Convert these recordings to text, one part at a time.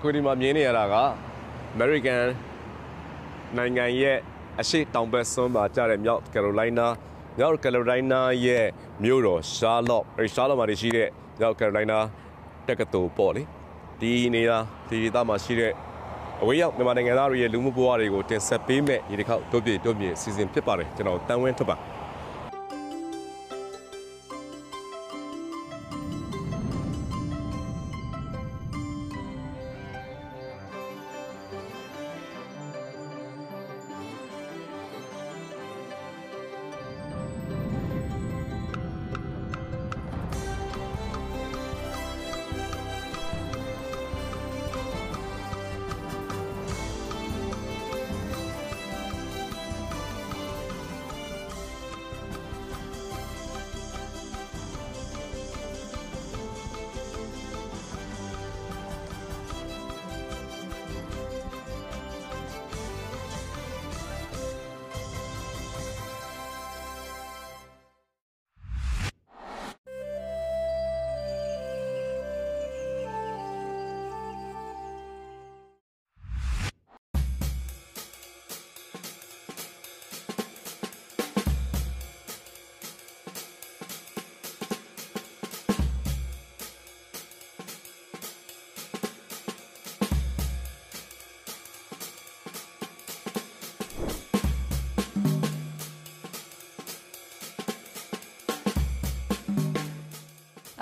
ခုဒီမှာမြင်နေရတာက American နိုင်ငံရဲ့အရှိတောင်ဘက်စွန်းမှာကျတဲ့မြောက်ကယ်ရိုလိုင်းနာမြောက်ကယ်ရိုလိုင်းနာရဲ့မြို့တော်ရှာလော့အဲဒီရှာလော့မှာရှိတဲ့မြောက်ကယ်ရိုလိုင်းနာတက္ကသိုလ်ပေါ့လေဒီနေတာဒီဒေသမှာရှိတဲ့အဝေးရောက်မြန်မာနိုင်ငံသားတွေရဲ့လူမှုဘဝတွေကိုတင်ဆက်ပေးမဲ့ဒီတစ်ခေါက်တို့ပြတို့မြေစီစဉ်ဖြစ်ပါတယ်ကျွန်တော်တန်ဝင်းထွက်ပါ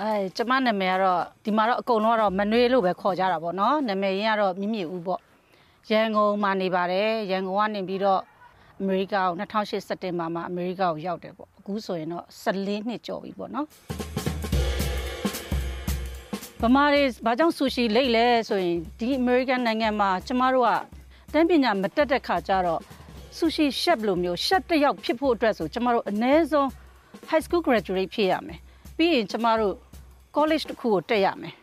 အဲကျမနာမည်ကတော့ဒီမှာတော့အကုန်လုံးကတော့မနွေးလို့ပဲခေါ်ကြတာပေါ့နော်နာမည်ရင်းကတော့မြင့်မြင့်ဦးပေါ့ရန်ကုန်မှာနေပါတယ်ရန်ကုန်ကနေပြီးတော့အမေရိကကို2008စက်တင်ဘာမှာအမေရိကကိုရောက်တယ်ပေါ့အခုဆိုရင်တော့14နှစ်ကျော်ပြီပေါ့နော်ဗမာတွေဘာကြောင့်ဆူရှီလိတ်လဲဆိုရင်ဒီအမေရိကန်နိုင်ငံမှာကျမတို့ကတန်းပညာမတက်တဲ့ခါကျတော့ဆူရှီရှက်လိုမျိုးရှက်တစ်ယောက်ဖြစ်ဖို့အတွက်ဆိုကျမတို့အနည်းဆုံး high school graduate ဖြစ်ရမယ်ပြီးရင်ကျမတို့ college တစ်ခုကိုတက်ရမယ်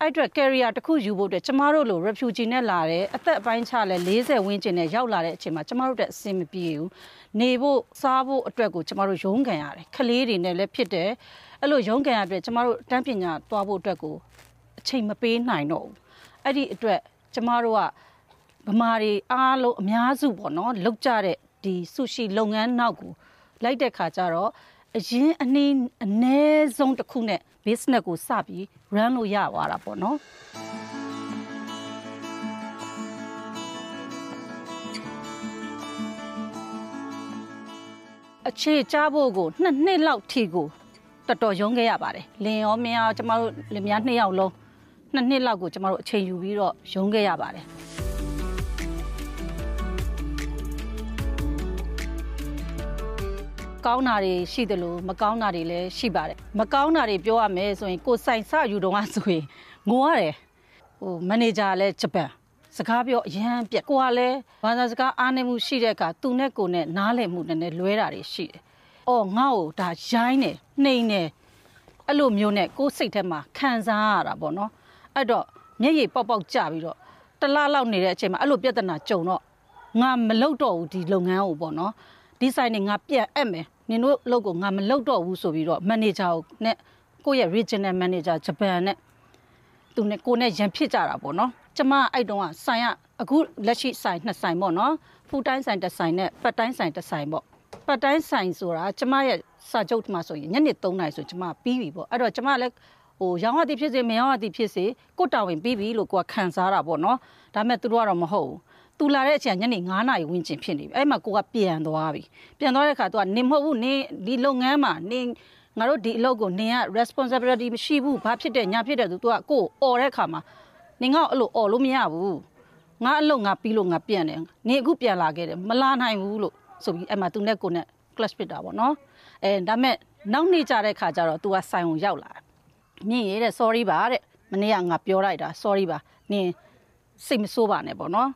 အဲ့အတွက် career တစ်ခုယူဖို့အတွက်ကျမတို့လို refugee နဲ့လာတဲ့အသက်အပိုင်းခြားလဲ40ဝန်းကျင်နဲ့ရောက်လာတဲ့အချိန်မှာကျမတို့တက်အဆင်မပြေဘူးနေဖို့စားဖို့အတွက်ကိုကျမတို့ရုန်းကန်ရတယ်ခလေးတွေနဲ့လည်းဖြစ်တယ်အဲ့လိုရုန်းကန်ရတဲ့အတွက်ကျမတို့တန်းပညာသွားဖို့အတွက်ကိုအချိန်မပေးနိုင်တော့ဘူးအဲ့ဒီအတွက်ကျမတို့ကဗမာတွေအားလုံးအများစုပေါ့နော်လောက်ကြတဲ့ဒီဆူရှီလုပ်ငန်းနောက်ကိုလိုက်တဲ့ခါကျတော့အရင်အနည်းအ ਨੇ ဆုံးတစ်ခုနဲ့ business ကိုစပြီး run လို့ရသွားတာပေါ့နော်အခြေချဖို့ကိုနှစ်နှစ်လောက်ထိကိုတော်တော်ရုန်းခဲ့ရပါတယ်လင်ရောမင်းရောကျမတို့လင်မယားနှစ်ယောက်လုံးနှစ်နှစ်လောက်ကိုကျမတို့အချိန်ယူပြီးတော့ရုန်းခဲ့ရပါတယ် ကောင်းတာတွေရှိတယ်လို့မကောင်းတာတွေလည်းရှိပါတယ်မကောင်းတာတွေပြောရမယ်ဆိုရင်ကိုယ်ဆိုင်ဆယူတော့ကဆိုရင်ငိုရတယ်ဟိုမန်နေဂျာလည်းဂျပန်စကားပြောအရန်ပြက်ကိုကလည်းဘာသာစကားအားနေမှုရှိတဲ့အခါသူနဲ့ကိုနဲ့နားလည်မှုနည်းနည်းလွဲတာတွေရှိတယ်။အော်ငါ့ကိုဒါရိုင်းနေနှိမ်နေအဲ့လိုမျိုးနဲ့ကိုယ်စိတ်ထဲမှာခံစားရတာပေါ့နော်။အဲ့တော့မျက်ရည်ပေါက်ပေါက်ကျပြီးတော့တလားလောက်နေတဲ့အချိန်မှာအဲ့လိုပြဿနာကြုံတော့ငါမလုပ်တော့ဘူးဒီလုပ်ငန်းကိုပေါ့နော်။ ဒီဆိုင်နေငါပြန်အပ်မယ်နင်တို့လုပ်ကိုငါမလုပ်တော့ဘူးဆိုပြီးတော့မန်နေဂျာကိုနဲ့ကိုယ့်ရဲ့ regional manager ဂျပန်နဲ့သူနဲ့ကိုနဲ့ရန်ဖြစ်ကြတာပေါ့နော်ကျမအဲ့တုန်းကဆိုင်ကအခုလက်ရှိဆိုင်နှစ်ဆိုင်ပေါ့နော်ဖူတိုင်းဆိုင်တစ်ဆိုင်နဲ့ပတ်တိုင်းဆိုင်တစ်ဆိုင်ပေါ့ပတ်တိုင်းဆိုင်ဆိုတာကျမရဲ့စာချုပ်မှာဆိုရင်ညနေ3နာရီဆိုကျမပြီးပြီပေါ့အဲ့တော့ကျမလည်းဟိုရောင်းရသည်ဖြစ်စေမရောင်းရသည်ဖြစ်စေကိုတာဝန်ပြီးပြီလို့ကိုကခံစားတာပေါ့နော်ဒါပေမဲ့သူတို့ကတော့မဟုတ်ဘူး သူလာတဲ့အချိန်ညနေ9နာရီဝန်းကျင်ဖြစ်နေပြီအဲ့မှာကိုကပြန်သွားပြီပြန်သွားတဲ့အခါသူကနေမဟုတ်ဘူးနေဒီလုပ်ငန်းမှာနေငါတို့ဒီအလုပ်ကိုနင်က responsibility မရှိဘူးဘာဖြစ်တဲ့ညာဖြစ်တဲ့သူကကိုအော်တဲ့အခါမှာနင်ကအဲ့လိုအော်လို့မရဘူးငါအလုပ်ငါပြီးလို့ငါပြန်တယ်နင်အခုပြန်လာခဲ့တယ်မလာနိုင်ဘူးလို့ဆိုပြီးအဲ့မှာသူနဲ့ကိုနဲ့ clash ဖြစ်တာပေါ့နော်အဲဒါမဲ့နောက်နေ့ကြတဲ့ခါကျတော့ तू ကဆိုင်ကိုရောက်လာမြင့်ရတဲ့ sorry ပါတဲ့မနေ့ကငါပြောလိုက်တာ sorry ပါနင်စိတ်မဆိုးပါနဲ့ပေါ့နော်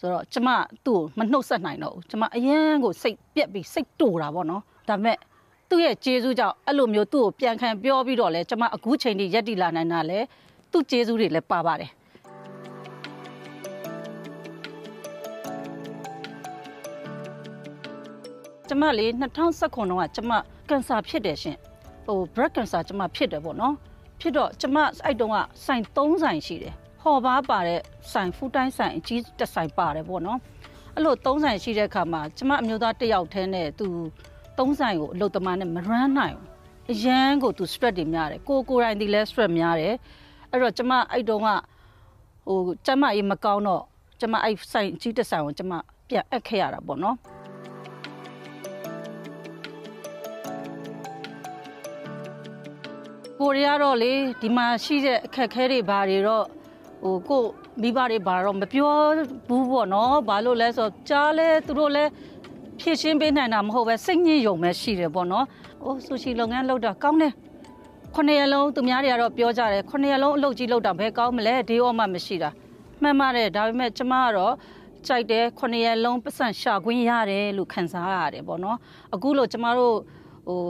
ဆိုတော့ကျမသူ့ကိုမနှုတ်ဆက်နိုင်တော့ဘူးကျမအရန်ကိုစိတ်ပြက်ပြီးစိတ်တူတာပေါ့နော်ဒါပေမဲ့သူ့ရဲ့ကျေးဇူးကြောင့်အဲ့လိုမျိုးသူ့ကိုပြန်ခံပြောပြီးတော့လဲကျမအခုချိန်ထိရက်တည်လာနိုင်တာလဲသူ့ကျေးဇူးတွေလည်းပါပါတယ်ကျမလေး2019ခုကကျမကန်ဆာဖြစ်တယ်ရှင်ဟို breast cancer ကျမဖြစ်တယ်ပေါ့နော်ဖြစ်တော့ကျမအဲ့တုန်းကဆိုင်3ဆိုင်ရှိတယ် ဟော်ပါပါတဲ့ဆိုင်ဖူးတိုင်းဆိုင်အကြီးတစ်ဆိုင်ပါတယ်ပေါ့နော်အဲ့လိုသုံးဆိုင်ရှိတဲ့အခါမှာကျမအမျိုးသားတစ်ယောက်တည်းနဲ့သူသုံးဆိုင်ကိုအလုပ်သမားနဲ့မရမ်းနိုင်ဘူးအရန်ကိုသူ stress တွေများတယ်ကိုကိုယ်တိုင်ဒီလဲ stress များတယ်အဲ့တော့ကျမအဲ့တုန်းကဟိုကျမအေးမကောင်းတော့ကျမအဲ့ဆိုင်ကြီးတစ်ဆိုင်ကိုကျမပြန်အပ်ခဲ့ရတာပေါ့နော်ကိုရီးယားတော့လေဒီမှာရှိတဲ့အခက်အခဲတွေဘာတွေတော့ ဟိုကိုမိဘတွေဘာတော့မပြောဘူးပေါ့နော်ဘာလို့လဲဆိုကြားလဲသူတို့လဲဖြည့်ရှင်းပေးနိုင်တာမဟုတ်ပဲစိတ်ညစ်ယုံပဲရှိတယ်ပေါ့နော်။အိုးဆူရှီလုပ်ငန်းလုပ်တာကောင်းတယ်။ခုနှစ်ရက်လုံးသူများတွေကတော့ပြောကြတယ်ခုနှစ်ရက်လုံးအလုပ်ကြီးလုပ်တာဘယ်ကောင်းမလဲဒေးရောမှမရှိတာ။မှန်ပါတယ်ဒါပေမဲ့ကျမကတော့ကြိုက်တယ်ခုနှစ်ရက်လုံးပတ်စံရှာခွင့်ရတယ်လို့ခံစားရတယ်ပေါ့နော်။အခုလို့ကျမတို့ဟို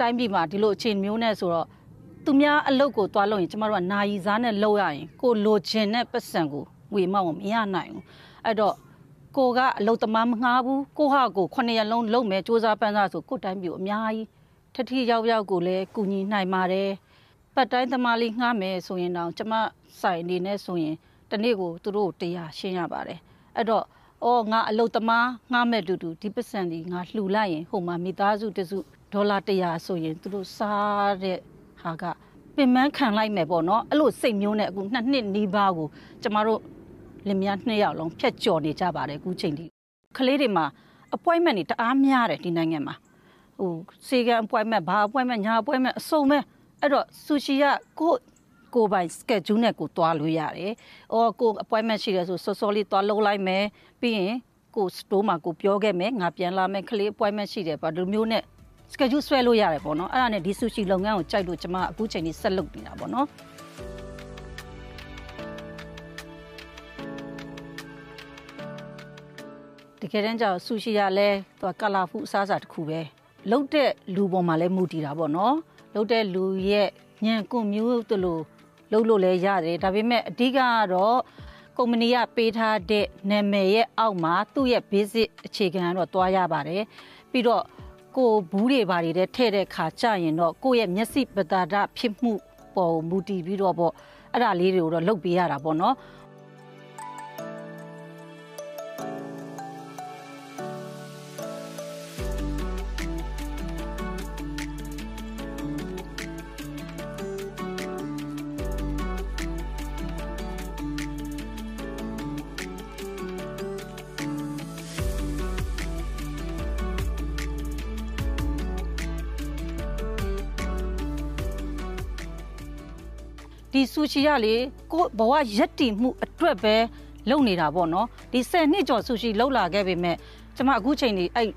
တိုင်းပြည်မှာဒီလိုအခြေအနေမျိုးနဲ့ဆိုတော့ သူများအလုပ်ကိုသွားလို့ရင်ကျမတို့ကနာယီစားနဲ့လုပ်ရရင်ကိုလိုချင်တဲ့ပတ်စံကိုငွေမောက်မရနိုင်ဘူးအဲ့တော့ကိုကအလုပ်သမားမငှားဘူးကိုဟာကိုခုနှစ်ရက်လုံးလုပ်မယ်စူးစမ်းပန်းစားဆိုကိုတိုင်းပြည်အများကြီးထထရောက်ရောက်ကိုလည်းကူညီနိုင်ပါတယ်ပတ်တိုင်းသမားလေးငှားမယ်ဆိုရင်တော့ကျမဆိုင်အနေနဲ့ဆိုရင်တနေ့ကိုသူတို့တရားရှင်းရပါတယ်အဲ့တော့အော်ငါအလုပ်သမားငှားမဲ့တူတူဒီပတ်စံဒီငါလှူလိုက်ရင်ဟိုမှာမိသားစုတစုဒေါ်လာ100ဆိုရင်သူတို့စားတဲ့ ဟာကပင်မခံလိုက်မယ်ပေါ့နော်အဲ့လိုစိတ်မျိုးနဲ့အခုနှစ်နှစ်နီးပါးကိုကျမတို့လင်မယားနှစ်ယောက်လုံးဖြတ်ကျော်နေကြပါတယ်အခုချိန်ထိကလေးတွေမှာ appointment တွေတအားများတယ်ဒီနိုင်ငံမှာဟိုစေကန် appointment ဘာ appointment ညာ appointment အစုံပဲအဲ့တော့ဆူရှီကကိုကိုပိုင် schedule နဲ့ကိုတွားလို့ရတယ်။အော်ကို appointment ရှိတယ်ဆိုစောစောလေးတွားလုပ်လိုက်မယ်။ပြီးရင်ကို store မှာကိုပြောခဲ့မယ်ငါပြန်လာမယ်ကလေး appointment ရှိတယ်ပါဒီမျိုးနဲ့ schedule ဆွဲလို့ရတယ်ပေါ့နော်အဲ့ဒါနဲ့ဒီ sushi လုပ်ငန်းကိုကြိုက်လို့ကျွန်မအခုချိန်ကြီးဆက်လုပ်နေတာပေါ့နော်တကယ်တမ်းကျတော့ဆူရှီကလည်းသူကကလာဖူအစားအစာတစ်ခုပဲလုတ်တဲ့လူပေါ်မှာလည်းမူတည်တာပေါ့နော်လုတ်တဲ့လူရဲ့ညံကွန်မျိုးတလို့လုတ်လို့လည်းရတယ်ဒါပေမဲ့အဓိကကတော့ကုမ္ပဏီကပေးထားတဲ့နာမည်ရဲ့အောက်မှာသူ့ရဲ့ basic အခြေခံကတော့တွားရပါတယ်ပြီးတော့ ကိုဘူးတွေဘာတွေတဲ့ထဲ့တဲ့ခါကြရင်တော့ကိုယ့်ရဲ့မျက်စိပတာဒဖြစ်မှုပေါ်မူတည်ပြီးတော့ပေါ့အဲ့ဒါလေးတွေကိုတော့လုပ်ပေးရတာပေါ့နော် ဒီဆူရှီကလေကိုဘဝရက်တည်မှုအတွက်ပဲလုပ်နေတာပေါ့နော်ဒီ10နှစ်ကျော်ဆူရှီလောက်လာခဲ့ပေမဲ့ကျမအခုချိန်นี้အဲ့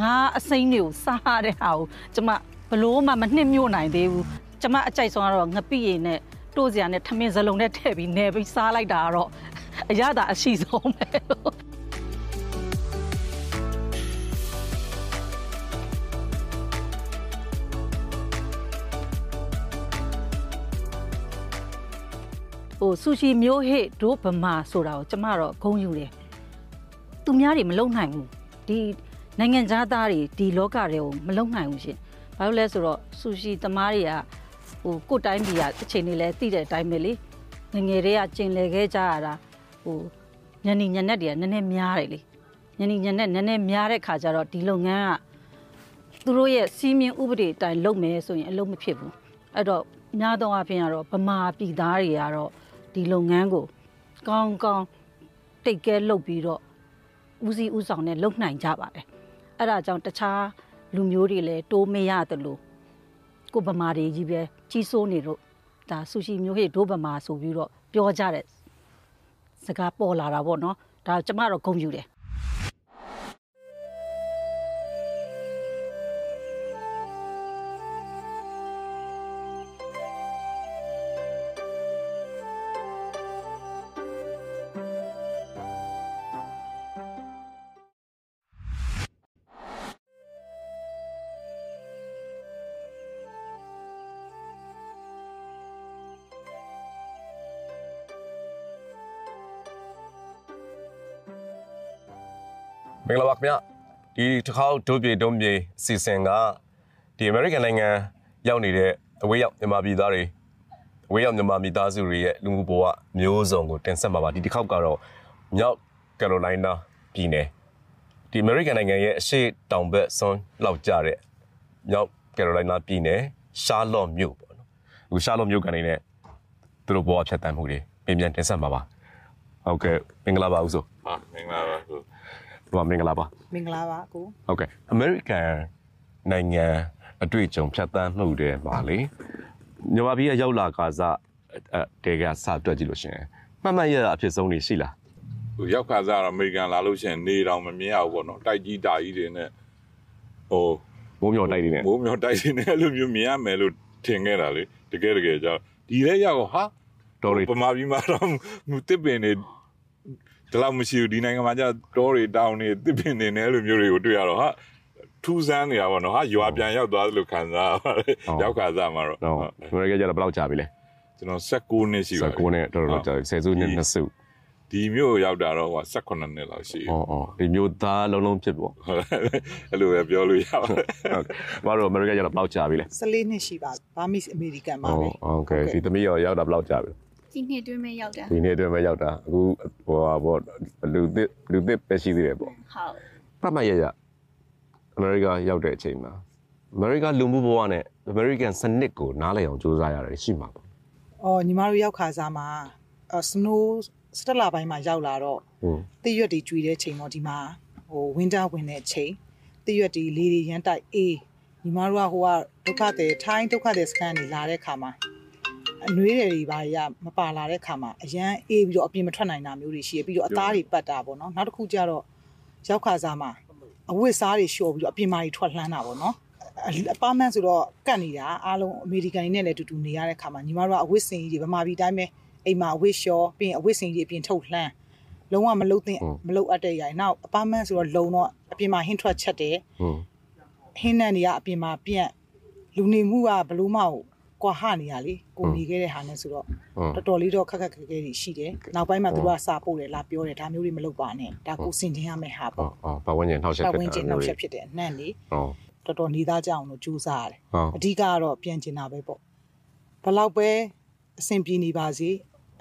ငါအစိမ့်တွေကိုစားတဲ့ဟာကိုကျမဘလို့မှမနှစ်မြို့နိုင်သေးဘူးကျမအကြိုက်ဆုံးကတော့ငပိရည်နဲ့တိုးစရာနဲ့ထမင်းစလုံးနဲ့ထည့်ပြီးနေပြီးစားလိုက်တာကတော့အရသာအရှိဆုံးပဲလို့ ဟိုဆူရှီမျိုးဟိဒိုးဗမာဆိုတာကိုကျမတော့ဂုံယူတယ်သူများတွေမလုံနိုင်ဘူးဒီနိုင်ငံသားတွေဒီလောကတွေကိုမလုံနိုင်ဘူးရှင်ဘာလို့လဲဆိုတော့ဆူရှီသမားတွေကဟိုကိုယ်တိုင်းပြည်ကအချိန်တွေလဲသိတဲ့အတိုင်းပဲလေငငယ်တွေကကျင်လေခဲ့ကြရတာဟိုညနေညနေတွေကနည်းနည်းများတယ်လေညနေညနေနည်းနည်းများတဲ့ခါကျတော့ဒီလုပ်ငန်းကသူတို့ရဲ့စီးမြင်ဥပဒေအတိုင်းလုပ်မယ်ဆိုရင်အလုပ်မဖြစ်ဘူးအဲ့တော့များသောအားဖြင့်ကတော့ဗမာပြည်သားတွေကတော့ ဒီလုပ်ငန်းကိုကောင်းကောင်းတိတ်ကဲလုပ်ပြီးတော့ဦးစီးဦးဆောင်နဲ့လုပ်နိုင်ကြပါတယ်အဲ့ဒါကြောင့်တခြားလူမျိုးတွေလည်းတိုးမရတယ်လို့ကိုဗမာတွေကြီးပဲကြီးစိုးနေတော့ဒါဆူရှီမျိုးဟေ့ဒိုးဗမာဆိုပြီးတော့ပြောကြတဲ့စကားပေါ်လာတာပေါ့နော်ဒါကျမတော့ဂုဏ်ယူတယ် မင်္ဂလာပါခင်ဗျဒီတစ်ခေါက်ဒုပြေဒုံပြေစီစဉ်ကဒီ American နိုင်ငံရောက်နေတဲ့အဝေးရောက်မြန်မာပြည်သားတွေဝေးရောက်မြန်မာမိသားစုတွေရဲ့လူမှုဘဝမျိုးစုံကိုတင်ဆက်မှာပါဒီတစ်ခေါက်ကတော့မြောက်ကယ်ရိုလိုင်းနာပြည်နယ်ဒီအမေရိကန်နိုင်ငံရဲ့အရှေ့တောင်ဘက်ဆွန်းလောက်ကျတဲ့မြောက်ကယ်ရိုလိုင်းနာပြည်နယ်ရှာလော့မြို့ပေါ့နော်အခုရှာလော့မြို့ကနေနဲ့သူတို့ဘဝဖြတ်တန်းမှုတွေပြင်ပြန်တင်ဆက်မှာပါဟုတ်ကဲ့မင်္ဂလာပါဦးဆိုဟာမင်္ဂလာပါကို ဟိုမင်္ဂလာပါမင်္ဂလာပါကိုဟုတ်ကဲ့အမေရိကန်နိုင်ငံအတွေ့အကြုံဖြတ်တန်းမှုတွေပါလေမြန်မာပြည်ကရောက်လာကစားအဲတဲကစတွက်ကြည့်လို့ရှရင်မှတ်မှတ်ရအဖြစ်ဆုံးနေရှိလားဟိုရောက်ခါစားတော့အမေရိကန်လာလို့ရှိရင်နေတော့မမြင်ရဘူးပေါ့နော်တိုက်ကြီးတာကြီးတွေနဲ့ဟိုမိုးမျောတိုက်နေတယ်မိုးမြော်တိုက်ကြီးနဲ့အဲ့လိုမျိုးမြင်ရမယ်လို့ထင်ခဲ့တာလေတကယ်တကယ်ကြောင့်ဒီလဲရောက်ဟာတော်ရီပမာပြီးမှတော့မူတစ်ပင်နေ ဒီလောက်မရှိဘူးဒီနိုင်ငံမှာကျတော့တွေတောင်တွေတစ်ပင်နေနေလိုမျိုးတွေကိုတွေ့ရတော့ဟာထူးဆန်းနေတာပေါ့နော်ဟာရွာပြန်ရောက်သွားလို့ခံစားရပါတယ်ရောက်ခါစားမှာတော့ဟုတ်ဒီကကျတော့ဘယ်လောက်ကြာပြီလဲကျွန်တော်16နှစ်ရှိပါ16နှစ်တော်တော်ကြာပြီဆယ်စုနှစ်နှစ်စုဒီမြို့ရောက်တာတော့ဟို18နှစ်လောက်ရှိပြီ။ဩဩဒီမြို့သားလုံးလုံးဖြစ်ပေါ့။အဲ့လိုပဲပြောလို့ရပါတယ်။ဟုတ်။ဘာလို့အမေရိကန်ကျတော့ဘလောက်ကြာပြီလဲ။14နှစ်ရှိပါပြီ။ဘာမစ်အမေရိကန်ပါပဲ။ဟုတ်ကဲ့ဒီသမီးရောရောက်တာဘလောက်ကြာပြီလဲ ဒီနှစ်အတွင်းမဲ့ရောက်တာဒီနေ့အတွင်းပဲရောက်တာအခုဟိုဟာပေါ့လူသစ်လူသစ်ပဲရှိသေးတယ်ပေါ့ဟုတ်မှတ်မှတ်ရရအမေရိကရောက်တဲ့အချိန်မှာအမေရိကလူမှုဘဝနဲ့အမေရိကန်စနစ်ကိုနားလည်အောင်စူးစမ်းရတယ်ရှိမှာပေါ့အော်ညီမတို့ရောက်ခါစားမှာအော် snow စတလာပိုင်းမှာရောက်လာတော့ဟုတ်တရွက်တွေကျွေတဲ့ချိန်တော့ဒီမှာဟို winter ဝင်တဲ့ချိန်တရွက်တွေလေတွေရမ်းတိုက်အေးညီမတို့ကဟိုကဒုက္ခတဲ့ထိုင်းဒုက္ခတဲ့စကန်တွေလာတဲ့ခါမှာ အနှွေးတွေဘာတွေကမပါလာတဲ့ခါမှာအရန်အေးပြီးတော့အပြင်မထွက်နိုင်တာမျိုးတွေရှိရပြီးတော့အသားတွေပတ်တာပေါ့နော်နောက်တစ်ခုကျတော့ရောက်ခါစားမှာအဝတ်စားတွေလျှော်ပြီးတော့အပြင်မှာတွေထွက်လှမ်းတာပေါ့နော်အပါမန်ဆိုတော့ကတ်နေတာအားလုံးအမေရိကန်တွေနဲ့လည်းအတူတူနေရတဲ့ခါမှာညီမတို့ကအဝတ်စင်ကြီးတွေဗမာပြည်တိုင်းပဲအိမ်မှာအဝတ်လျှော်ပြီးရင်အဝတ်စင်ကြီးအပြင်ထုတ်လှမ်းလုံးဝမလုတ်သင့်မလုတ်အပ်တဲ့ຢာင်နောက်အပါမန်ဆိုတော့လုံတော့အပြင်မှာဟင်းထွက်ချက်တယ်ဟုတ်ဟင်းနံတွေကအပြင်မှာပြန့်လူနေမှုကဘလို့မဟုတ် ကွာဟနေရလေကိုနေခဲ့တဲ့ဟာနဲ့ဆိုတော့ဟုတ်တော်တော်လေးတော့ခက်ခက်ခဲခဲတွေရှိတယ်နောက်ပိုင်းမှာသူကစာပို့တယ်လာပြောတယ်ဒါမျိုးတွေမလုပ်ပါနဲ့ဒါကိုစင်တင်ရမယ့်ဟာဟုပေါ့တ်ဟုတ်ပတ်ဝန်းကျင်ထောက်ချက်ပတ်ဖြစ်ဝန်းကျင်တာနောက်မျိုးချက်ဖြစ်တယ်အနှံ့လေဟုတ်တော်တော်နေသားကြအောင်လို့ကြိုးစားရတယ်ဟုတ်အဓိကကတော့ပြန်ကျင်တာပဲပေါ့ဘလောက်ပဲအဆင်ပြေနေပါစေ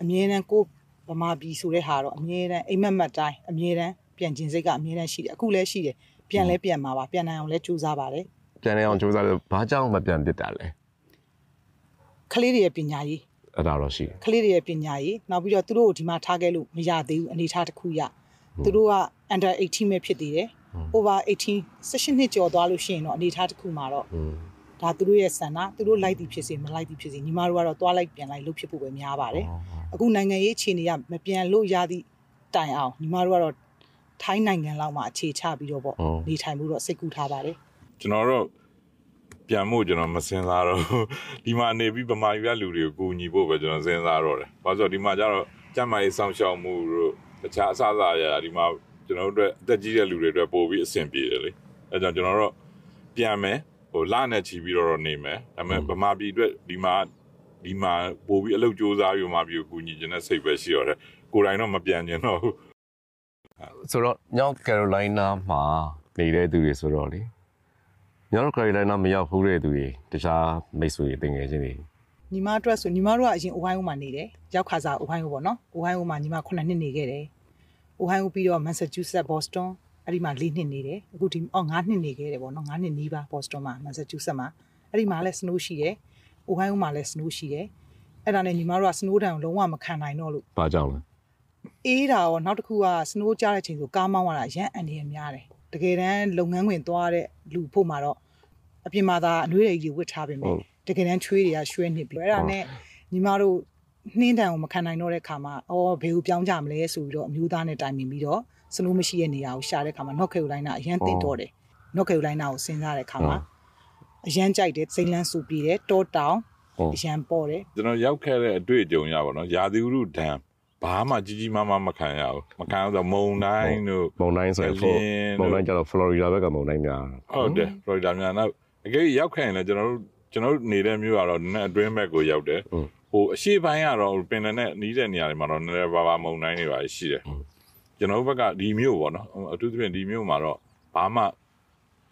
အမြဲတမ်းကိုယ်ဗမာပြည်ဆိုတဲ့ဟာတော့အမြဲတမ်းအိမ်မက်မက်တိုင်းအမြဲတမ်းပြန်ကျင်စိတ်ကအမြဲတမ်းရှိတယ်အခုလည်းရှိတယ်ပြန်လဲပြန်มาပါပြန်နိုင်အောင်လဲကြိုးစားပါတယ်ပြန်နေအောင်စူးစမ်းလို့ဘာကြောင့်မပြန်ဖြစ်တာလဲ ကလေးတွေရဲ့ပညာရေးအဲ့ဒါတော့ရှိတယ်ကလေးတွေရဲ့ပညာရေးနောက်ပြီးတော့သူတို့ကိုဒီမှာထားခဲ့လို့မရသေးဘူးအနေထားတစ်ခုရသူတို့က under 18ပဲဖြစ်သေးတယ် over 18 16နှစ်ကျော်သွားလို့ရှိရင်တော့အနေထားတစ်ခုမှာတော့อืมဒါသူတို့ရဲ့ဆန္ဒသူတို့လိုက်သည်ဖြစ်စေမလိုက်သည်ဖြစ်စေညီမတို့ကတော့သွားလိုက်ပြန်လိုက်လုပ်ဖြစ်ဖို့ပဲများပါတယ်အခုနိုင်ငံရေးအခြေအနေကမပြန်လို့ရသည့်တိုင်အောင်ညီမတို့ကတော့ထိုင်းနိုင်ငံလောက်မှာအခြေချပြီးတော့ပေါ့နေထိုင်မှုတော့စိတ်ကူးထားပါတယ်ကျွန်တော်တို့ ပြန်မှုကျွန်တော်မစင်စားတော့ဘူးဒီမှာနေပြီးဗမာပြည်ကလူတွေကိုကူညီဖို့ပဲကျွန်တော်စဉ်းစားတော့တယ်။ဘာလို့ဆိုတော့ဒီမှာကျတော့ကျန်းမာရေးစောင့်ရှောက်မှုတို့တခြားအစအစအရာဒီမှာကျွန်တော်တို့အတွက်အသက်ကြီးတဲ့လူတွေအတွက်ပို့ပြီးအဆင်ပြေတယ်လေ။အဲကြောင့်ကျွန်တော်တို့ပြန်မယ်ဟိုလနဲ့ချီပြီးတော့နေမယ်။ဒါပေမဲ့ဗမာပြည်အတွက်ဒီမှာဒီမှာပို့ပြီးအလုပ်ကြိုးစားပြီးဗမာပြည်ကိုကူညီခြင်းနဲ့စိတ်ပဲရှိရတယ်။ကိုယ်တိုင်တော့မပြန်ကျင်တော့ဘူးဆိုတော့ညောင်ကယ်ရိုလိုင်းနာမှာနေတဲ့သူတွေဆိုတော့လေ ညောင်ကယ်ရိုလိုင်းနာမရောက်ဘူးတဲ့သူတွေတခြားမိတ်ဆွေတွေတင်ငယ်ချင်းတွေညီမအတွက်ဆိုညီမတို့ကအရင် Ohio မှာနေတယ်ရောက်ခါစား Ohio ပေါ့နော် Ohio မှာညီမ9နှစ်နေခဲ့တယ် Ohio ပြီးတော့ Massachusetts Boston အဲ့ဒီမှာ4နှစ်နေတယ်အခုဒီအော်9နှစ်နေခဲ့တယ်ပေါ့နော်9နှစ်နီးပါ Boston မှာ Massachusetts မှာအဲ့ဒီမှာလည်း snow ရှိတယ် Ohio မှာလည်း snow ရှိတယ်အဲ့ဒါနဲ့ညီမတို့က snow တန်ကိုလုံးဝမခံနိုင်တော့လို့ဘာကြောင့်လဲအေးတာရောနောက်တစ်ခုက snow ကြားတဲ့ချိန်ဆိုကားမောင်းရတာရမ်းအန်နေရများတယ် တကယ်တမ်းလုပ်ငန်းခွင်သွားတဲ့လူဖို့မှာတော့အပြင်မှာသာအနှွေးတွေကြီးဝတ်ထားပြင်မယ်တကယ်တမ်းချွေးတွေကရွှဲနေပြီအဲ့ဒါနဲ့ညီမတို့နှင်းတန်ကိုမခံနိုင်တော့တဲ့ခါမှာအော်ဘယ်ကိုပြောင်းကြမလဲဆိုပြီးတော့အမျိုးသားနဲ့တိုင်ပင်ပြီးတော့ snow မရှိတဲ့နေရာကိုရှာတဲ့ခါမှာ North Carolina အရန်တင်တော့တယ် North Carolina ကိုစဉ်းစားတဲ့ခါမှာအရန်ကြိုက်တယ်စိတ်လန်းဆူပြီးတယ်တောတောင်အရန်ပေါ်တယ်ကျွန်တော်ရောက်ခဲ့တဲ့အတွေ့အကြုံရပါတော့ရာသီဥတုဒဏ် ဘာမှကြီးကြီးမားမားမခံရဘူးမခံရဆိုမုံတိုင်းတို့မုံတိုင်းဆိုရင်လင်းမုံတိုင်းကျတော့ Florida ဘက်ကမုံတိုင်းများဟုတ်တယ်ဖလော်ရီဒါမြန်နောက်အကယ်၍ရောက်ခဲ့ရင်လည်းကျွန်တော်တို့ကျွန်တော်တို့နေတဲ့မြို့ကတော့နည်းနည်းအတွင်းဘက်ကိုရောက်တယ်ဟိုအရှိပိုင်းကတော့ပင်လယ်နဲ့နီးတဲ့နေရာတွေမှာတော့နည်းနည်းပါးပါးမုံတိုင်းတွေပါရှိတယ်ကျွန်တော်တို့ဘက်ကဒီမြို့ပေါ့နော်အထူးသဖြင့်ဒီမြို့မှာတော့ဘာမှ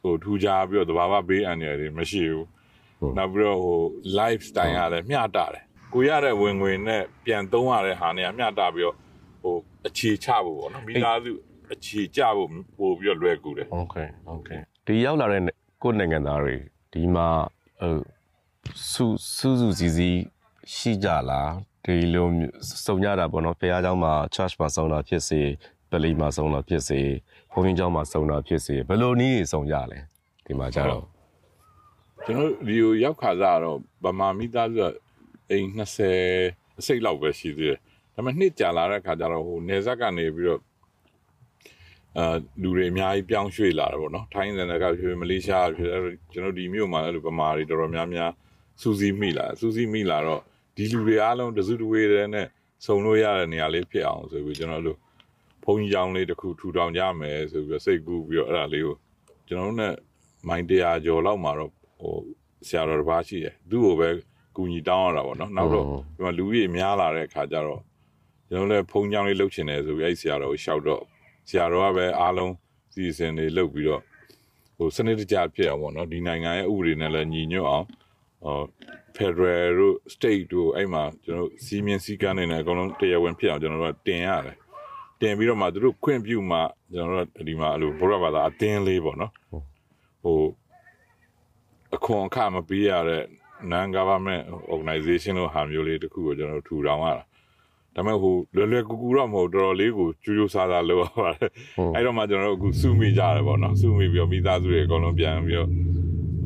ဟိုထူးခြားပြီးတော့တဘာဝဘေးအန္တရာယ်တွေမရှိဘူးနောက်ပြီးတော့ဟို life style ကလည်းမျှတတယ် ကိုရတဲ့ဝင်ငွေနဲ့ပြန်သုံးရတဲ့ဟာနဲ့အမျှတပြီးတော့ဟိုအခြေချဖို့ပေါ့နော်မိသားစုအခြေချဖို့ပို့ပြီးတော့လွယ်ကူတယ် โอเคโอเคဒီရောက်လာတဲ့ကိုယ့်နိုင်ငံသားတွေဒီမှာဟိုစူးစူးစူးစီစီရှိကြလားဒီလိုမျိုးစုံကြတာပေါ့နော်ဖះเจ้าမှာ church မှာစုံတာဖြစ်စေပလီမှာစုံတာဖြစ်စေဘုန်းကြီးเจ้าမှာစုံတာဖြစ်စေဘယ်လိုနည်းတွေစုံကြလဲဒီမှာကြတော့ ကျွန်တော်ဒီကိုရောက်ခါစားတော့ဗမာမိသားစုက အိမ်20စိတ်လောက်ပဲရှိသေးတယ်ဒါပေမဲ့နှစ်ကြာလာတဲ့ခါကျတော့ဟိုနေဆက်ကနေပြီးတော့အာလူတွေအများကြီးပြောင်းရွှေ့လာတယ်ပေါ့နော်ထိုင်းနိုင်ငံကရွှေမလေးရှားဖြစ်အဲ့ကျွန်တော်ဒီမြို့မှာအဲ့လိုဗမာတွေတော်တော်များများစူးစီးမိလာစူးစီးမိလာတော့ဒီလူတွေအားလုံးတစုတဝေးတဲ့နဲ့စုံလို့ရတဲ့နေရာလေးဖြစ်အောင်ဆိုပြီးကျွန်တော်တို့ဘုံကြီးကြောင်လေးတစ်ခုထူထောင်ကြမယ်ဆိုပြီးစိတ်ကူးပြီးတော့အဲ့ဒါလေးကိုကျွန်တော်တို့ ਨੇ မိုင်းတရားကျော်လောက်မှာတော့ဟိုဆရာတော်တစ်ပါးရှိတယ်သူ့ကိုပဲ ကူညီတောင်းရတာပေါ့နော်နောက်တော့ဒီမှာလူကြီးများလာတဲ့အခါကျတော့ကျွန်တော်လည်းဖုံကြောင်လေးလှုပ်ချင်တယ်ဆိုပြီးအဲ့ဆရာတော်ကိုရှောက်တော့ဆရာတော်ကပဲအားလုံးစီစဉ်တွေလှုပ်ပြီးတော့ဟိုစနစ်တကျဖြစ်အောင်ပေါ့နော်ဒီနိုင်ငံရဲ့ဥပဒေနဲ့လည်းညီညွတ်အောင်ဟို Federal တို့ State တို့အဲ့မှာကျွန်တော်စီမင်းစည်းကမ်းတွေနဲ့အကုန်လုံးတရားဝင်ဖြစ်အောင်ကျွန်တော်တို့ကတင်ရတယ်တင်ပြီးတော့မှသူတို့ခွင့်ပြုမှကျွန်တော်တို့ဒီမှာအဲ့လိုဘုရားဘာသာအတင်းလေးပေါ့နော်ဟိုအခွန်အခမပေးရတဲ့ non government organization လို့ဟာမျိုးလေးတခုကိုကျွန်တော်ထူထောင်ရတာဒါပေမဲ့ဟိုလွယ်လွယ်ကူကူတော့မဟုတ်တော်တော်လေးကိုကျူးကျူးဆာဆာလုပ်ရပါတယ်အဲ့တော့မှကျွန်တော်တို့အခုစုမိကြတယ်ပေါ့နော်စုမိပြီးတော့မိသားစုတွေအကုန်လုံးပြန်ပြီးတော့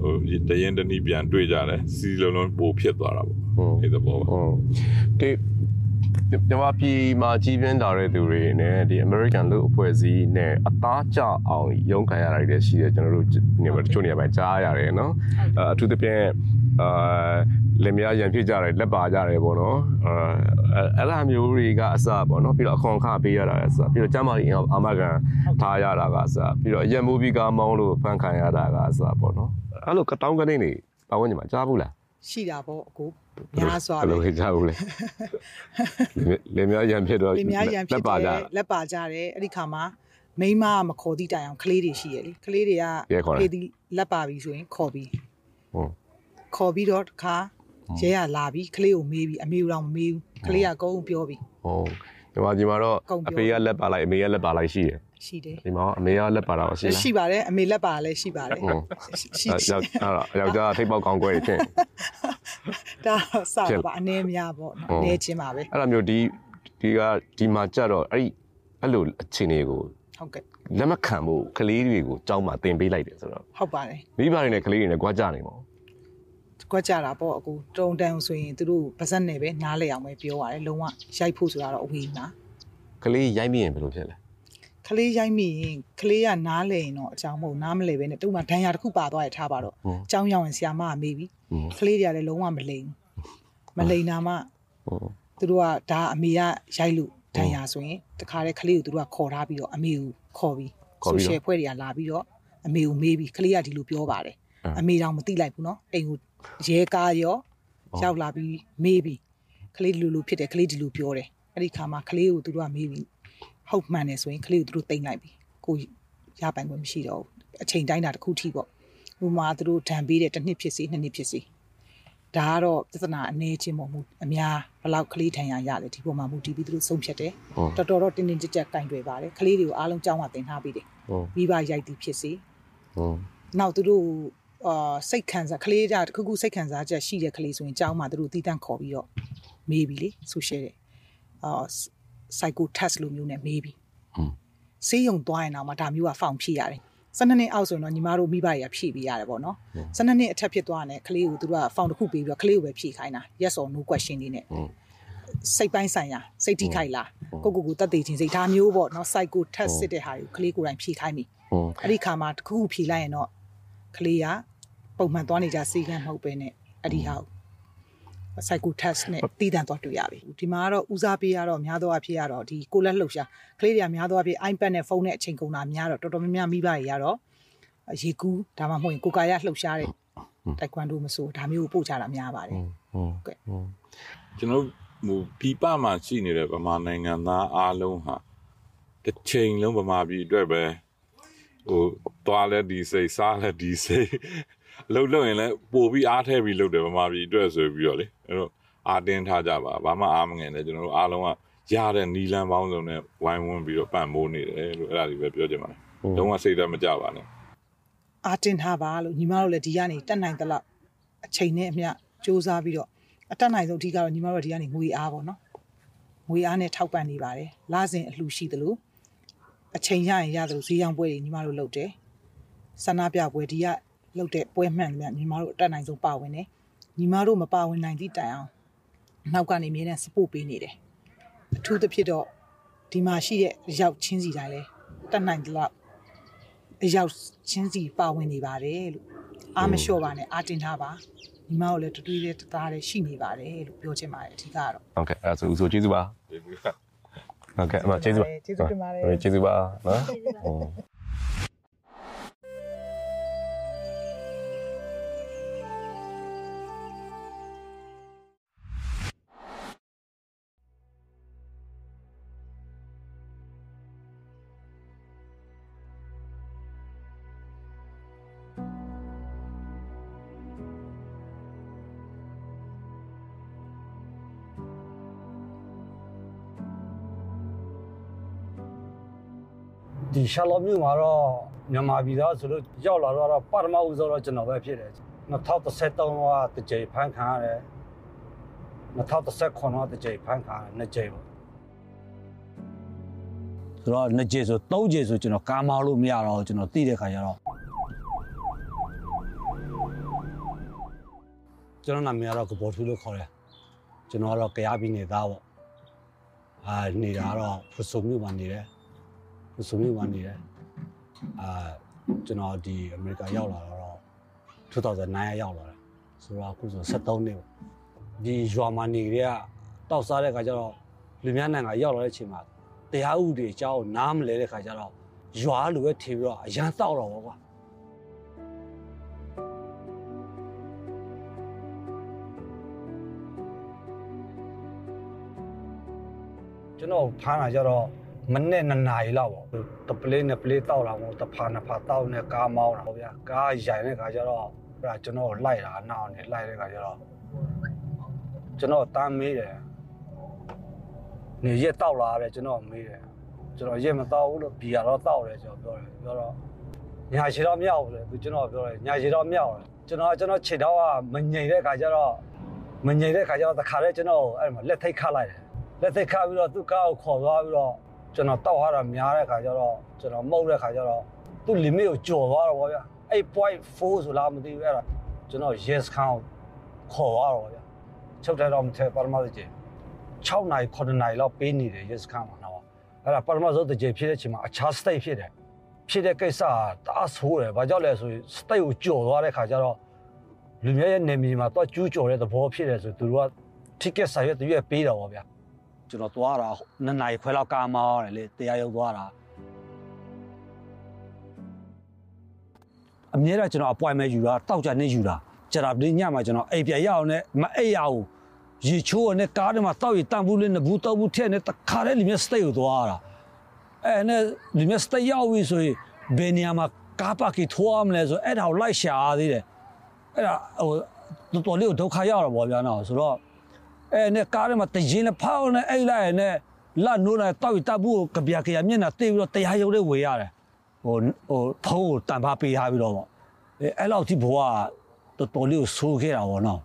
ဟိုတရင်တနည်းပြန်တွေ့ကြတယ်စီလုံးလုံးပိုဖြစ်သွားတာပေါ့ဟုတ်အဲ့ဒါပေါ့ပါဟုတ်ဒီမြန်မာပြည်မှာကြီးပြင်းလာတဲ့သူတွေနဲ့ဒီ American လူအဖွဲ့အစည်းနဲ့အသားကျအောင်ရုန်းခံရတာတွေလည်းရှိတယ်ကျွန်တော်တို့နေရာတချို့နေရာမှာကြားရတယ်နော်အဲအထူးသဖြင့် အာလင်မယားရန်ဖြစ်ကြတယ်လက်ပါကြတယ်ပေါ့နော်အဲအဲ့ဒါမျိုးတွေကအစပေါ့နော်ပြီးတော့အခွန်အခပေးရတာကအစပြီးတော့ကျမ်းမာရေးအာမခံထားရတာကအစပြီးတော့ရက်မူပြီးကားမောင်းလို့ဖန်ခံရတာကအစပေါ့နော်အဲ့လိုကတောင်းကနေနေပတ်ဝန်းကျင်မှာကြားဘူးလားရှိတာပေါ့အကိုများစွာဘယ်လိုပဲခေကြဘူးလဲလင်များရံဖြစ်တော့လင်များရန်ဖြစ်လက်ပါကြတယ်လက်ပါကြတယ်အဲ့ဒီခါမှာမိန်းမကမခေါ်သည့်တိုင်အောင်ကလေးတွေရှိရလေကလေးတွေကရဲခေါ်တယ်ဖေးသည့်လက်ပါပြီဆိုရင်ခေါ်ပြီးဟုတ် ခေါ်ပြီးတော့တစ်ခါရဲကလာပြီးကလေးကိုမေးပြီးအမေတော့မမေးဘူးကလေးကကုန်းပြောပြီးဟုတ်ဒီမှာဒီမှာတော့ကုန်ပြောအဖေကလက်ပါလိုက်အမေကလက်ပါလိုက်ရှိတယ်ရှိတယ်ဒီမှာအမေကလက်ပါတော့ရှိလားရှိပါတယ်အမေလက်ပါလည်းရှိပါတယ်ဟုတ်ရှိအဲ့ရှိယောက်အဲ့ယောက်ျားထိပ်ပေါက်ကောင်းကွဲဖြစ်ဒါစဖြစ်ပါအနေများပေါ့နော်ဟုတ်အနေချင်းပါပဲအဲ့လိုမျိုးဒီဒီကဒီမှာကြတော့အဲ့ဒီအဲ့လိုအခြေအနေကိုဟုတ်ကဲ့လက်မခံဖို့ကလေးတွေကိုကြောင်းမှာတင်ပေးလိုက်တယ်ဆိုတော့ဟုတ်ပါတယ်မိဘတွေနဲ့ကလေးတွေနဲ့ကြွားကြနေမှာ ကွက်ကြတာပေါ့အခုတုံတန်ဆိုရင်သူတို့ပါဇက်နဲ့ပဲနားလဲအောင်ပဲပြောရတယ်လုံးဝရိုက်ဖို့ဆိုတာတော့အဝေးမှာ ကလေးရိုက်မိရင်ဘယ်လိုဖြစ်လဲ ကလေးရိုက်မိရင်ကလေးကနားလဲရင်တော့အကြောင်းမဟုတ်နားမလဲပဲနဲ့တူမှဒဏ်ရာတစ်ခုပါသွားရထားပါတော့ ဟုတ် အကြောင်းရောက်ရင်ဆရာမကမေးပြီ ဟုတ် ကလေးတွေကလည်းလုံးဝမလိမ်ဘူးမလိမ်တာမှ ဟုတ် သူတို့ကဒါအမေကရိုက်လို့ဒဏ်ရာဆိုရင်တခါတည်းကလေးကိုသူတို့ကခေါ်ထားပြီးတော့အမေကိုခေါ်ပြီး ခေါ်ပြီးတော့ social ဖွဲ့တွေကလာပြီးတော့အမေကိုမေးပြီးကလေးကဒီလိုပြောပါတယ် အဲ အမေတောင်မသိလိုက်ဘူးเนาะအိမ်ကို ရဲကားရောရောက်လာပြီးမေးပြီးကလေးဒီလိုလိုဖြစ်တယ်ကလေးဒီလိုပြောတယ်အဲ့ဒီခါမှာကလေးကိုသူတို့ကမေးပြီးဟုတ်မှန်တယ်ဆိုရင်ကလေးကိုသူတို့တိမ့်လိုက်ပြီကိုရပိုင်ခွင့်မရှိတော့ဘူးအချိန်တိုင်းတာတစ်ခုထိပေါ့ဥပမာသူတို့ဒဏ်ပေးတယ်တစ်နှစ်ဖြစ်စီနှစ်နှစ်ဖြစ်စီဒါကတော့ပြဿနာအနေချင်းပေါ့မူအများဘယ်လောက်ကလေးထန်ရရလဲဒီပေါ်မှာမူတည်ပြီးသူတို့ဆုံးဖြတ်တယ်ဟုတ်တော်တော်တော့တင်းတင်းကြပ်ကြပ်ကင်တွယ်ပါတယ်ကလေးတွေကိုအားလုံးကြောင်းမှတင်ထားပြီးတယ်ဟုတ်မိဘရိုက်သူဖြစ်စီဟုတ်နောက်သူတို့ အာစိတ်ခံစားကလေးကြတစ်ခုခုစိတ်ခံစားချက်ရှိတဲ့ကလေးဆိုရင်ကြောင်းမှသူတို့တီးတန့်ခေါ်ပြီးတော့မေးပြီလေဆိုရှယ်တဲ့အာ psycho test လိုမျိုးနဲ့မေးပြီဟုတ်ဆေးရုံသွားရင်တော့မှဒါမျိုးကဖောင်ဖြည့်ရတယ်12နှစ်အောက်ဆိုရင်တော့ညီမတို့မိဘတွေကဖြည့်ပေးရတယ်ပေါ့နော်12နှစ်အထက်ဖြစ်သွားတယ်ကလေးကိုသူတို့ကဖောင်တစ်ခုပေးပြီးတော့ကလေးကိုပဲဖြည့်ခိုင်းတာ yes or no question လေးနဲ့ဟုတ်စိတ်ပိုင်းဆိုင်ရာစိတ်ထိခိုက်လားကိုကိုကိုတက်တည်ခြင်းစိတ်ဒါမျိုးပေါ့နော် psycho test စစ်တဲ့ဟာကိုကလေးကိုယ်တိုင်ဖြည့်ခိုင်းပြီဟုတ်အဲ့ဒီခါမှာတစ်ခုခုဖြေလိုက်ရင်တော့ကလေးက ပုံမှန်သွားနေကြစီကံမဟုတ်ပဲနဲ့အဲ့ဒီဟာကို psycho test နဲ့တည်တံ့သွားတွေ့ရပြီဒီမှာကတော့ဦးစားပေးရတော့များသောအားဖြင့်ရတော့ဒီကိုလက်လှုပ်ရှားကလေးတွေကများသောအားဖြင့် iPad နဲ့ဖုန်းနဲ့အချိန်ကုန်တာများတော့တော်တော်များများမိဘတွေကတော့ရေကူးဒါမှမဟုတ်ရင်ကိုယ်ကာယလှုပ်ရှားတဲ့တိုက်ကွမ်ဒိုမဆိုဒါမျိုးကိုပို့ချတာများပါတယ်ဟုတ်ကဲ့ဟုတ်ကျွန်တော်ဟိုပြပမှာရှိနေတဲ့ဗမာနိုင်ငံသားအားလုံးဟာတစ်ချိန်လုံးဗမာပြည်အတွက်ပဲဟိုသွားလဲဒီစိတ်စားလဲဒီစိတ် လှုပ်လို့ရင်လည်းပို့ပြီးအားထဲပြီးလှုပ်တယ်ဗမာပြည်အတွက်ဆိုပြီးတော့လေအဲ့တော့အာတင်းထားကြပါဘာမှအားမငယ်နဲ့ကျွန်တော်တို့အားလုံးကရတဲ့နီလန်းပေါင်းစုံနဲ့ဝိုင်းဝန်းပြီးတော့ပံ့ပိုးနေတယ်လို့အဲ့ဒါကြီးပဲပြောချင်ပါတယ်။လုံးဝစိတ်ဓာတ်မကြပါနဲ့အာတင်ထားပါလို့ညီမတို့လည်းဒီကနေတက်နိုင်သလောက်အချိန်နဲ့အမျှစူးစမ်းပြီးတော့အတက်နိုင်ဆုံးအဓိကတော့ညီမတို့ကဒီကနေငွေအားပေါ့နော်ငွေအားနဲ့ထောက်ပံ့နေပါတယ်လစဉ်အလှူရှိသလိုအချိန်ရရင်ရသလိုဈေးရောင်းပွဲတွေညီမတို့လုပ်တယ်ဆန္ဒပြပွဲဒီက လုပ်တဲ့ပွဲမှန်တယ်ညီမတို့အတက်နိုင်ဆုံးပါဝင်တယ်ညီမတို့မပါဝင်နိုင်သည့်တိုင်အောင်နောက်ကနေအမြဲတမ်း support ပေးနေတယ်အထူးသဖြင့်တော့ဒီမှာရှိတဲ့ရောက်ချင်းစီတိုင်းလဲတက်နိုင်သလောက်အရောက်ချင်းစီပါဝင်နေပါတယ်လို့အားမလျှော့ပါနဲ့အားတင်ထားပါညီမတို့လည်းတူတူလေးတသားလေးရှိနေပါတယ်လို့ပြောချင်ပါတယ်အဓိကတော့ဟုတ်ကဲ့အဲ့ဒါဆိုဦးဆိုကျေးဇူးပါ။ဒီကဟုတ်ကဲ့အမကျေးဇူးပါကျေးဇူးတင်ပါတယ်ဟုတ်ကျေးဇူးပါနော် ဒီရှာလော့မြို့မှာတော့မြန်မာပြည်သားဆိုလို့ရောက်လာတော့ပထမဦးဆုံးတော့ကျွန်တော်ပဲဖြစ်တယ်2013တော့တစ်ကြိမ်ဖန်ခံရတယ်2019တော့တစ်ကြိမ်ဖန်ခံရတယ်နှစ်ကြိမ်ပေါ့ဆိုတော့နှစ်ကြိမ်ဆိုသုံးကြိမ်ဆိုကျွန်တော်ကားမောင်းလို့မရတော့ကျွန်တော်သိတဲ့ခါကျတော့ကျွန်တော်နာမည်ကတော့ကဘော်ထူလို့ခေါ်တယ်ကျွန်တော်ကတော့ကြားပြီးနေသားပေါ့အာနေတာကတော့ဖူဆုံမြို့မှာနေတယ် ဆိုမျိုးမှနေတယ်အာကျွန်တော်ဒီအမေရိကန်ရောက်လာတော့2009ရောက်လာတယ်ဆိုတော့အခုဆို73နှစ်ပေါ့ဒီရွာမှာနေကြတဲ့တောက်စားတဲ့ခါကျတော့လူများနိုင်ငံရောက်လာတဲ့အချိန်မှာတရားဥပဒေအကြောင်းနားမလဲတဲ့ခါကျတော့ရွာလူပဲထင်ပြီးတော့အရန်တောက်တော့ဗောကွာကျွန်တော်ဖမ်းလာကြတော့ မနဲ့နှစ်နာရီလောက်ပေါ့တပလေးနဲ့ပလေးတောက်လာမို့တဖာနှစ်ဖာတောက်နဲ့ကားမောင်းတာပေါ့ဗျာကားရိုင်တဲ့ခါကျတော့အဲ့ဒါကျွန်တော်ကိုလိုက်တာနောက်နေလိုက်တဲ့ခါကျတော့ကျွန်တော်တမ်းမေးတယ်နေရက်တောက်လာတယ်ကျွန်တော်မေးတယ်ကျွန်တော်ရက်မတောက်ဘူးလို့ဘီယာတော့တောက်တယ်ကျွန်တော်ပြောတယ်ပြောတော့ညာရှိတော့မြောက်တယ်သူကျွန်တော်ပြောတယ်ညာရှိတော့မြောက်တယ်ကျွန်တော်ကျွန်တော်ခြေတော့ကမငြိမ်တဲ့ခါကျတော့မငြိမ်တဲ့ခါကျတော့တခါတည်းကျွန်တော်အဲ့မှာလက်ထိတ်ခတ်လိုက်တယ်လက်ထိတ်ခတ်ပြီးတော့သူ့ကားကိုခေါ်သွားပြီးတော့ ကျွန်တော်တောက်ရတာများတဲ့ခါကျတော့ကျွန်တော်မှုတ်တဲ့ခါကျတော့သူ့ limit ကိုကျော်သွားတော့ဗောဗျာအဲ့ point 4ဆိုလားမသိဘူးအဲ့ဒါကျွန်တော် yes count ခေါ်သွားတော့ဗျာချုပ်တယ်တော့မထဲပရမတ်ကြီး6နိုင်9နိုင်လောက်ပေးနေတယ် yes count မှာတော့အဲ့ဒါပရမတ်ဆိုတဲ့ကြဖြစ်တဲ့အချိန်မှာအခြား state ဖြစ်တယ်ဖြစ်တဲ့ကိစ္စကတအားဆိုးတယ်ဘာကြောင့်လဲဆိုရင် state ကိုကျော်သွားတဲ့ခါကျတော့လူမျိုးရဲ့နေမြေမှာတော့ကျူးကျော်တဲ့သဘောဖြစ်တယ်ဆိုသူတို့က ticket စာရွက်တရွက်ပေးတာဗောဗျာ ကျွန်တော်သွားတာနှစ်နာရီခွဲလောက်ကားမောင်းရတယ်လေတရားရုံသွားတာအမြဲတမ်းကျွန်တော် appointment ယူတာတောက်ကြနေယူတာကြတာဒီညမှာကျွန်တော်အိပ်ပြရအောင်နဲ့မအိပ်ရဘူးရေချိုးနဲ့ကားထဲမှာတောက်ရတန်ဘူးလေးနှစ်ဘူးတောက်ဘူးထည့်နဲ့တခါတည်းလူမျိုး stay ကိုသွားတာအဲနဲ့လူမျိုး stay ရောက်ပြီဆိုရင်ဘယ်နေရာမှာကားပါကီထိုးရမလဲဆိုအဲ့ဒါကိုလိုက်ရှာသေးတယ်အဲ့ဒါဟိုတော်တော်လေးကိုဒုက္ခရောက်တော့ဗောဗျာနော်ဆိုတော့ အဲနဲ့ကားထဲမှာတရင်နဲ့ဖောက်နဲ့အိတ်လိုက်ရနဲ့လက်နိုးလိုက်တောက်ရတပ်ဘူးကိုကြပြကြရမျက်နှာတေးပြီးတော့တရားရုံးလေးဝေရတယ်ဟိုဟိုဖုံးကိုတန်ဖားပေးထားပြီးတော့ပေါ့အဲအဲ့လောက်ထိဘဝကတော်တော်လေးကိုဆိုးခဲ့တာပေါ့နော်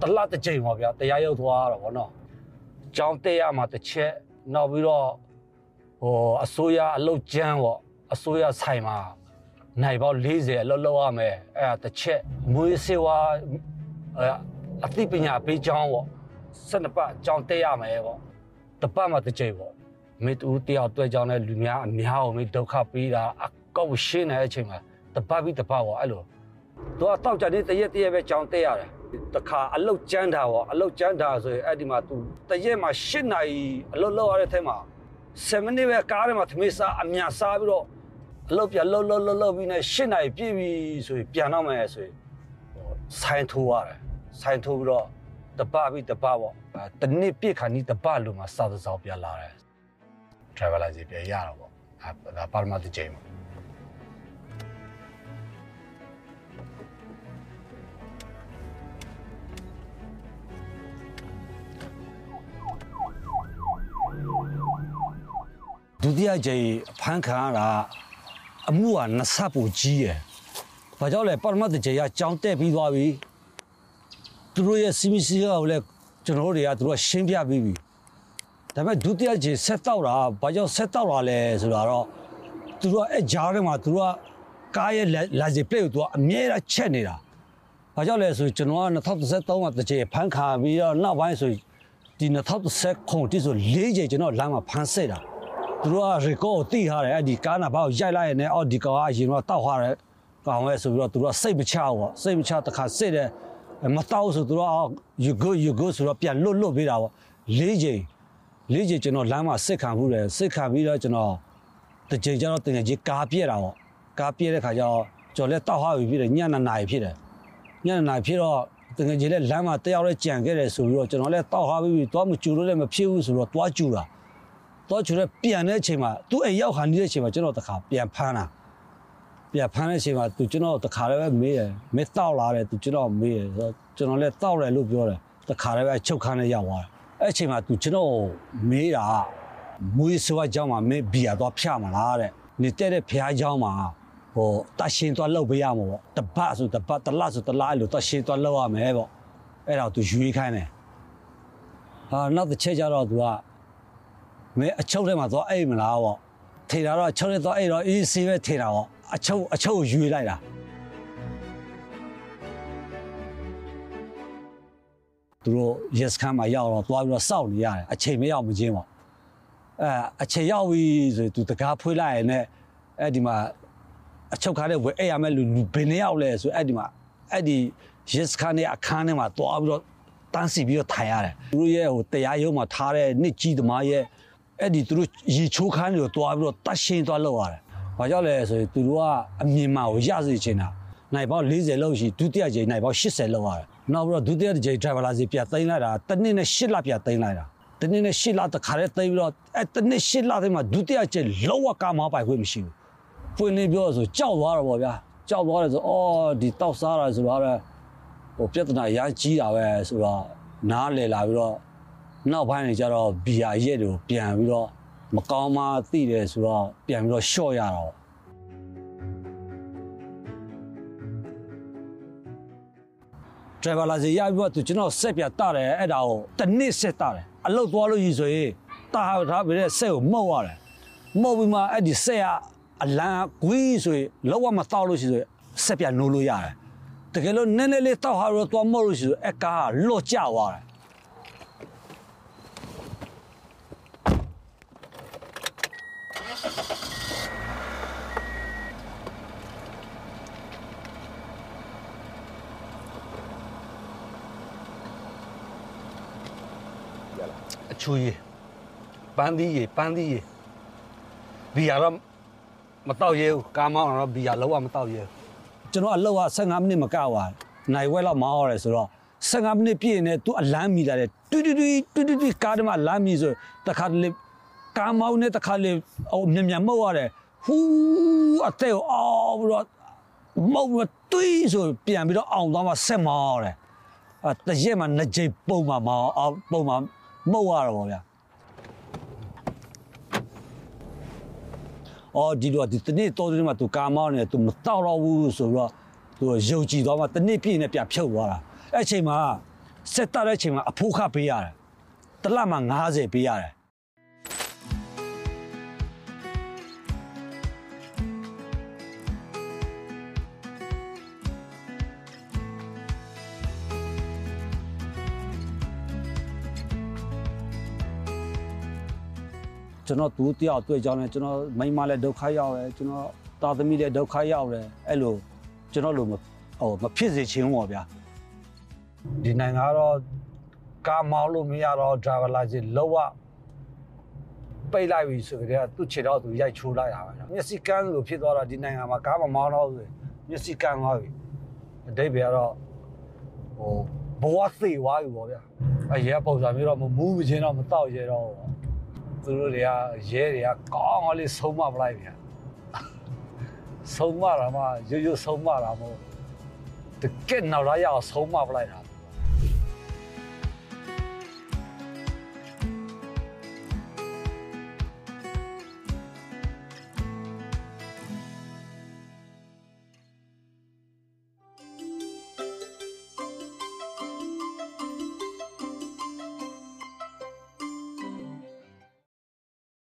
တလတ်တစ်ချိန်ပါဗျာတရားရုံးသွားတော့ဗောနော်ကြောင်းတက်ရမှာတစ်ချက်နောက်ပြီးတော့ဟိုအစိုးရအလုတ်ကျန်းပေါ့ အစိုးရဆိုင်မှာနိုင်ပေါင်း40အလုပ်လုပ်ရမယ်အဲ့ဒါတစ်ချက်မွေးစေဝါအဲ့အသိပညာပေးကြောင်းပေါ့12ပတ်ကြောင်းတက်ရမယ်ပေါ့တပတ်မှတစ်ချိန်ပေါ့မေတူတယောက်တွေ့ကြောင်းတဲ့လူများအများကိုမေဒုက္ခပေးတာအကောက်ရှင်းနေတဲ့အချိန်မှာတပတ်ပြီးတပတ်ပေါ့အဲ့လိုသူကတောက်ကြတဲ့တရက်တရက်ပဲကြောင်းတက်ရတယ်တခါအလုတ်ကျန်းတာပေါ့အလုတ်ကျန်းတာဆိုရင်အဲ့ဒီမှာ तू တရက်မှာ8နာရီအလုတ်လုပ်ရတဲ့ထဲမှာ7မိနစ်ပဲကားထဲမှာသမီးစားအမြစားပြီးတော့ အလုပ်ပြလှုပ်လှုပ်လှုပ်လှုပ်ပြီးနဲ့၈နိုင်ပြည့်ပြီဆိုရင်ပြန်တော့မယ်ဆိုရင်ဆိုင်ထိုးရတယ်ဆိုင်ထိုးပြီးတော့တပပြီးတပပေါ့တနစ်ပြည့်ခါနီးတပလို့မှစာသစောင်းပြန်လာတယ် travel license ပြန်ရတော့ပေါ့ဒါပါရမတ်ဂျိမ်းပေါ့ဒုတိယကြိမ်ဖန်ခံရတာ အမှုကနှစ်ဆပူကြီးရယ်။ဘာကြောင့်လဲပထမတစ်ကြိမ်ကကြောင်းတက်ပြီးသွားပြီ။သူတို့ရဲ့စီမီစီကကိုလည်းကျွန်တော်တို့တွေကသူတို့ကရှင်းပြပြီးပြီ။ဒါပေမဲ့ဒုတိယကြိမ်ဆက်တော့တာဘာကြောင့်ဆက်တော့တာလဲဆိုတာတော့သူတို့ကအဲဂျားထဲမှာသူတို့ကကားရဲ့လာစီပလက်ကိုသူကအမြဲတမ်းချက်နေတာ။ဘာကြောင့်လဲဆိုကျွန်တော်က2013မှာတစ်ကြိမ်ဖမ်းခံပြီးတော့နောက်ပိုင်းဆိုဒီ2010ခုတိဆို၄ကြိမ်ကျွန်တော်လမ်းမှာဖမ်းစစ်တာ။ သူတို့က record ကိုတိထားတယ်အဲ့ဒီကားနာဘောက်ရိုက်လိုက်ရင်လည်းအော်ဒီကောင်ကအရင်ကတောက်ထားတယ်ကောင်ရဲ့ဆိုပြီးတော့သူတို့ကစိတ်မချဘူးပေါ့စိတ်မချတခါစစ်တယ်မတောက်ဆိုသူတို့က you go you go ဆိုတော့ပြန်လွတ်လွတ်ပေးတာပေါ့၄ကြိမ်၄ကြိမ်ကျွန်တော်လမ်းမှာစစ်ခံမှုတယ်စစ်ခံပြီးတော့ကျွန်တော်တစ်ကြိမ်ကျတော့တင်ငယ်ကြီးကားပြက်တာပေါ့ကားပြက်တဲ့ခါကျတော့ကျွန်တော်လည်းတောက်ထားပြီးဖြစ်တယ်ညနေနာရီဖြစ်တယ်ညနေနာရီဖြစ်တော့တကယ်ကြီးလည်းလမ်းမှာတယောက်လည်းကြံခဲ့တယ်ဆိုပြီးတော့ကျွန်တော်လည်းတောက်ထားပြီးသွားမကျူလို့လည်းမဖြစ်ဘူးဆိုတော့သွားကျူတာ တော့ကျွန်တော်ပြန်တဲ့အချိန်မှာသူ့အိမ်ရောက်ခါနေတဲ့အချိန်မှာကျွန်တော်တခါပြန်ဖမ်းတာပြန်ဖမ်းတဲ့အချိန်မှာသူကျွန်တော်တခါလည်းပဲမေးတယ်မင်းတောက်လာတယ်သူကျွန်တော်မေးတယ်ဆိုတော့ကျွန်တော်လည်းတောက်တယ်လို့ပြောတယ်တခါလည်းပဲချုပ်ခန်းနဲ့ရောက်သွားတယ်အဲ့အချိန်မှာသူကျွန်တော်မေးတာမွေးဆွားကြောင်းမှာမင်းဘီယာတော့ဖြမလားတဲ့နေတဲ့တဲ့ဖျားကြောင်းမှာဟိုတရှင်သွားလောက်ပေးရမှာပေါ့တပတ်ဆိုတပတ်တလဆိုတလအဲ့လိုတရှင်သွားလောက်ရမယ်ပေါ့အဲ့တော့သူရွေးခိုင်းတယ်ဟာနောက်တစ်ချက်ကျတော့သူက မင်းအချုပ်ထဲမှာသွားအိမ်မလားပေါ့ထေတာတော့အချုပ်ထဲသွားအိမ်တော့အေးဆေးပဲထေတာပေါ့အချုပ်အချုပ်ကိုရွေးလိုက်တာသူတို့ yes ခမ်းမှာရောက်တော့သွားပြီးတော့စောင့်နေရတယ်အချိန်မရောက်မချင်းပေါ့အဲအချိန်ရောက်ပြီဆိုသူတကားဖွေးလိုက်ရင်လည်းအဲ့ဒီမှာအချုပ်ကားတဲ့ဝယ်အဲ့ရမဲ့လူလူဘယ်နှစ်ယောက်လဲဆိုအဲ့ဒီမှာအဲ့ဒီ yes ခမ်းရဲ့အခန်းထဲမှာသွားပြီးတော့တန်းစီပြီးတော့ထိုင်ရတယ်သူတို့ရဲ့ဟိုတရားရုံးမှာထားတဲ့နှစ်ကြီးသမားရဲ့ အဲ့ဒီသူတို့ရေချိုးခန်းတွေကိုသွားပြီးတော့တတ်ရှင်းသွားလောက်ရတယ်။ဘာကြောင့်လဲဆိုရင်သူတို့ကအမြင်မှကိုရစေချင်တာနိုင်ပေါင်း40လောက်ရှိဒုတိယကြိမ်နိုင်ပေါင်း80လောက်ရတယ်။နောက်ပြီးတော့ဒုတိယကြိမ် driver လာစီပြသိမ်းလိုက်တာတစ်နှစ်နဲ့8လပြသိမ်းလိုက်တာ။တစ်နှစ်နဲ့8လတခါတည်းသိမ်းပြီးတော့အဲ့တစ်နှစ်8လသိမ်းမှာဒုတိယကြိမ်လောက်ဝကားမောင်းပိုင်ခွင့်မရှိဘူး။ဖွင့်နေပြောဆိုကြောက်သွားတော့ဗောဗျာ။ကြောက်သွားတယ်ဆိုအော်ဒီတောက်စားတာဆိုတော့ဟိုပြဿနာရမ်းကြီးတာပဲဆိုတော့နားလေလာပြီးတော့ နောက်ပိုင်းနေကြတော့ဘီယာရက်တွေကိုပြန်ပြီးတော့မကောင်းမှသိတယ်ဆိုတော့ပြန်ပြီးတော့ရှော့ရတာပေါ့ဒရိုင်ဘာလာစီရပြီးတော့သူကျွန်တော်ဆက်ပြတတယ်အဲ့ဒါကိုတစ်နှစ်ဆက်တတယ်အလုတ်သွားလို့ရည်ဆိုရင်တာထားပြီးတဲ့ဆက်ကိုမှုတ်ရတယ်မှုတ်ပြီးမှအဲ့ဒီဆက်ကအလံကွီးဆိုရင်လောက်ဝမတောက်လို့ရှိဆိုရင်ဆက်ပြနိုးလို့ရတယ်တကယ်လို့နည်းနည်းလေးတောက်ဟာတော့သွားမှုတ်လို့ရှိဆိုအကားကလော့ကျသွားတယ် အချူကြီးပန်းသီးကြီးပန်းသီးကြီးဘီယာတော့မတော့ရဲဘူးကားမောင်းတော့ဘီယာလုံးဝမတော့ရဲဘူးကျွန်တော်အလောက်က15မိနစ်မကပါနိုင်ဝဲလောက်မောင်းရတယ်ဆိုတော့15မိနစ်ပြည့်နေသူအလန်းမီလာတယ်တွီတွီတွီတွီတွီကားထဲမှာလမ်းမီဆိုတခါတလေ ကားမောင်းနေတခါလေဟိုမြန်မြန်မောက်ရတယ်ဟူးအတဲ့အော်ပြီးတော့မောက်ပြီးတွီဆိုပြန်ပြီးတော့အောင်သွားမှဆက်မောင်းရတယ်အတရက်မှာနှစ်ကြိမ်ပုံမှာမောင်းအောင်ပုံမှာမှုတ်ရတော့ဗောဗျာအော်ဒီတော့ဒီတနေ့တော်တယ်မှာသူကာမောင်းနေသူမတောက်တော့ဘူးဆိုတော့သူရုပ်ကြည့်တော့မှတနေ့ပြည့်နေပြဖြုတ်သွားတာအဲ့ချိန်မှာစက်တက်တဲ့ချိန်မှာအဖိုးခပေးရတယ်တလမှာ90ပေးရတယ် ကျွန်တော်သူတယောက်တွေ့ကြောင်းလဲကျွန်တော်မိန်းမလည်းဒုက္ခရောက်တယ်ကျွန်တော်သားသမီးလည်းဒုက္ခရောက်တယ်အဲ့လိုကျွန်တော်လိုမဟိုမဖြစ်စေချင်ဘူးပေါ့ဗျာဒီနိုင်ငံကတော့ကားမောင်းလို့မရတော့ driver license လောက်ဝပိတ်လိုက်ပြီဆိုကြတဲ့သူ့ခြေတော့သူရိုက်ချိုးလိုက်တာပဲမျက်စိကန်းလိုဖြစ်သွားတာဒီနိုင်ငံမှာကားမမောင်းတော့ဘူးမျက်စိကန်းသွားပြီအတိတ်ပဲကတော့ဟိုဘဝသိသွားပြီပေါ့ဗျာအရေးပုံစံမျိုးတော့မမူးမချင်းတော့မတော့ရဲတော့ဘူး သူတို့တွေကရဲတွေကကောင်းအောင်လေးဆုံးမပလိုက်ဗျာဆုံးမတာမှရွရွဆုံးမတာမဟုတ်တကယ်နောက်လာရအောင်ဆုံးမပလိုက်တာ